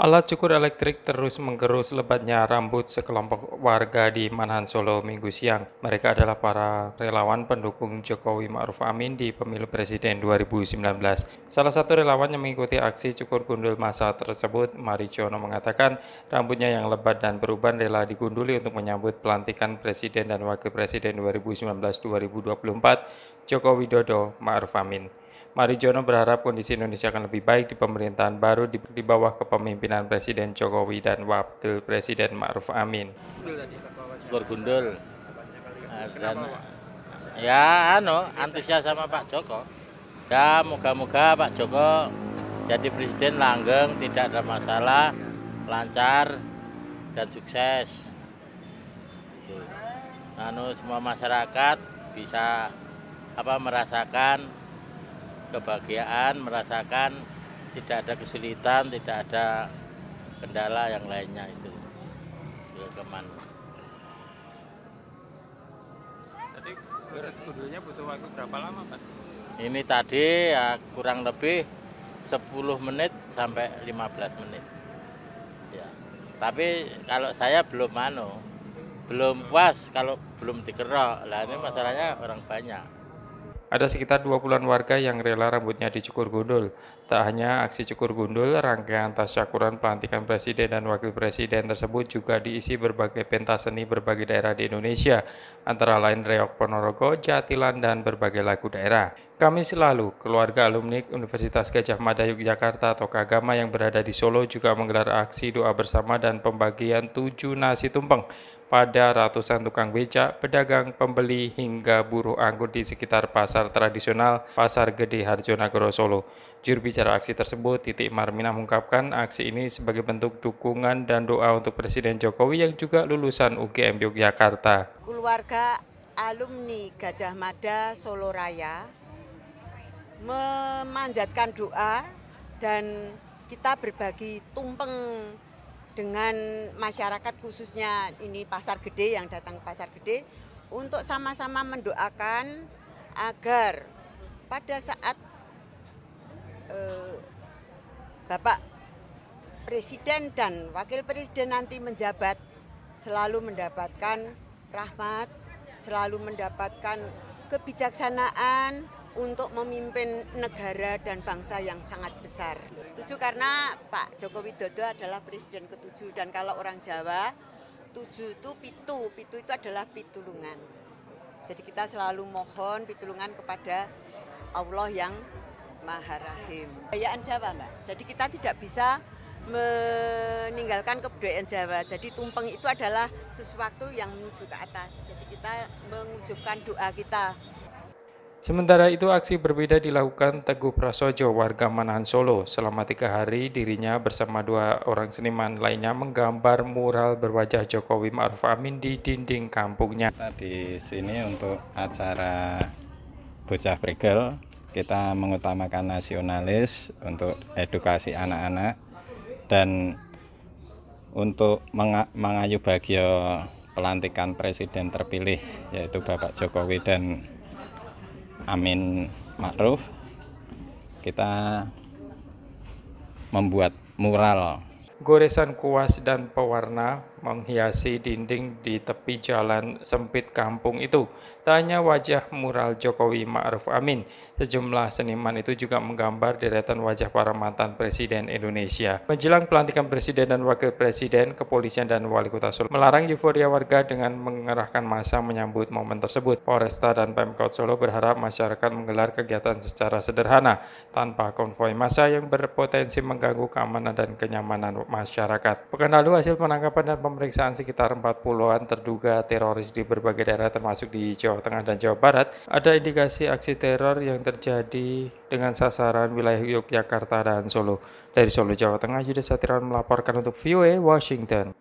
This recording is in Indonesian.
Alat cukur elektrik terus menggerus lebatnya rambut sekelompok warga di Manahan Solo minggu siang. Mereka adalah para relawan pendukung Jokowi Ma'ruf Amin di pemilu presiden 2019. Salah satu relawan yang mengikuti aksi cukur gundul masa tersebut, Marijono mengatakan rambutnya yang lebat dan beruban rela digunduli untuk menyambut pelantikan presiden dan wakil presiden 2019-2024 Joko Widodo Ma'ruf Amin. Marijono berharap kondisi Indonesia akan lebih baik di pemerintahan baru di, di bawah kepemimpinan Presiden Jokowi dan Wakil Presiden Ma'ruf Amin. Syukur gundul. Nah, dan ya anu antusias sama Pak Joko. Ya moga-moga Pak Joko jadi presiden langgeng, tidak ada masalah, lancar dan sukses. Anu semua masyarakat bisa apa merasakan kebahagiaan, merasakan tidak ada kesulitan, tidak ada kendala yang lainnya itu. Keman. Tadi beres kudulnya butuh waktu berapa lama, Pak? Ini tadi ya kurang lebih 10 menit sampai 15 menit. Ya. Tapi kalau saya belum mano, belum puas kalau belum dikerok. Lah ini masalahnya orang banyak. Ada sekitar 20-an warga yang rela rambutnya dicukur gundul. Tak hanya aksi cukur gundul, rangkaian tasyakuran pelantikan presiden dan wakil presiden tersebut juga diisi berbagai pentas seni berbagai daerah di Indonesia, antara lain Reok Ponorogo, Jatilan, dan berbagai lagu daerah. Kami selalu, keluarga alumni Universitas Gajah Mada Yogyakarta atau Kagama yang berada di Solo juga menggelar aksi doa bersama dan pembagian tujuh nasi tumpeng pada ratusan tukang becak, pedagang, pembeli, hingga buruh angkut di sekitar pasar tradisional Pasar Gede Harjonagoro Solo. Juru bicara aksi tersebut, Titik Marmina mengungkapkan aksi ini sebagai bentuk dukungan dan doa untuk Presiden Jokowi yang juga lulusan UGM Yogyakarta. Keluarga alumni Gajah Mada Solo Raya memanjatkan doa dan kita berbagi tumpeng dengan masyarakat khususnya ini pasar gede yang datang ke pasar gede untuk sama-sama mendoakan agar pada saat eh, Bapak Presiden dan Wakil Presiden nanti menjabat selalu mendapatkan rahmat, selalu mendapatkan kebijaksanaan, untuk memimpin negara dan bangsa yang sangat besar. Tujuh karena Pak Joko Widodo adalah presiden ketujuh dan kalau orang Jawa tujuh itu pitu, pitu itu adalah pitulungan. Jadi kita selalu mohon pitulungan kepada Allah yang Maha Rahim. Kebudayaan Jawa Mbak, jadi kita tidak bisa meninggalkan kebudayaan Jawa. Jadi tumpeng itu adalah sesuatu yang menuju ke atas. Jadi kita mengucapkan doa kita Sementara itu aksi berbeda dilakukan Teguh Prasojo warga Manahan Solo. Selama tiga hari dirinya bersama dua orang seniman lainnya menggambar mural berwajah Jokowi Ma'ruf Amin di dinding kampungnya. Di sini untuk acara Bocah Pregel kita mengutamakan nasionalis untuk edukasi anak-anak dan untuk mengayu bagio pelantikan presiden terpilih yaitu Bapak Jokowi dan Amin Ma'ruf kita membuat mural Goresan kuas dan pewarna menghiasi dinding di tepi jalan sempit kampung itu. Tak hanya wajah mural Jokowi Ma'ruf Amin, sejumlah seniman itu juga menggambar deretan wajah para mantan presiden Indonesia. Menjelang pelantikan presiden dan wakil presiden, kepolisian dan wali kota Solo melarang euforia warga dengan mengerahkan masa menyambut momen tersebut. Polresta dan Pemkot Solo berharap masyarakat menggelar kegiatan secara sederhana, tanpa konvoi massa yang berpotensi mengganggu keamanan dan kenyamanan masyarakat. Pekan lalu hasil penangkapan dan pemeriksaan sekitar 40-an terduga teroris di berbagai daerah termasuk di Jawa Tengah dan Jawa Barat, ada indikasi aksi teror yang terjadi dengan sasaran wilayah Yogyakarta dan Solo. Dari Solo, Jawa Tengah, Yudha Satiran melaporkan untuk VOA Washington.